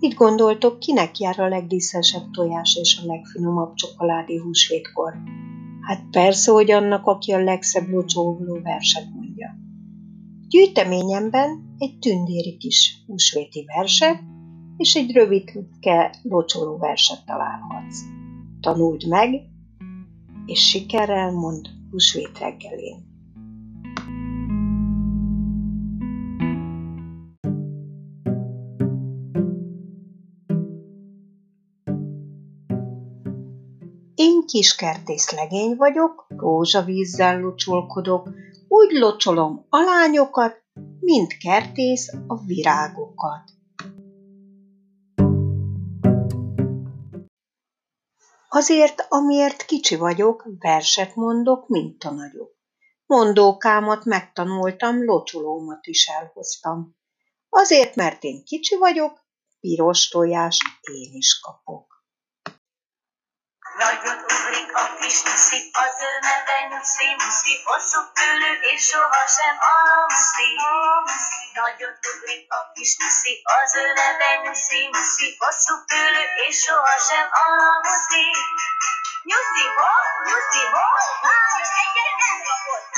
Mit gondoltok, kinek jár a legdíszesebb tojás és a legfinomabb csokoládé húsvétkor? Hát persze, hogy annak, aki a legszebb locsoló verset mondja. Gyűjteményemben egy tündéri kis húsvéti verset és egy rövidke locsoló verset találhatsz. Tanuld meg, és sikerrel mond húsvét reggelén. Én kiskertész legény vagyok, rózsavízzel locsolkodok, úgy locsolom a lányokat, mint kertész a virágokat. Azért, amiért kicsi vagyok, verset mondok, mint a nagyok. Mondókámat megtanultam, locsolómat is elhoztam. Azért, mert én kicsi vagyok, piros tojást én is kapok. Nagyot ugrik a kis nyuszi, a zömebe nyuszi, nyuszi, hosszú fülű és sohasem almuszi. Nagyot ugrik a kis nyuszi, a zömebe nyuszi, nyuszi, hosszú fülű és sohasem almuszi. Nyuszi hol, nyuszi hol, válasz egyre elkapott.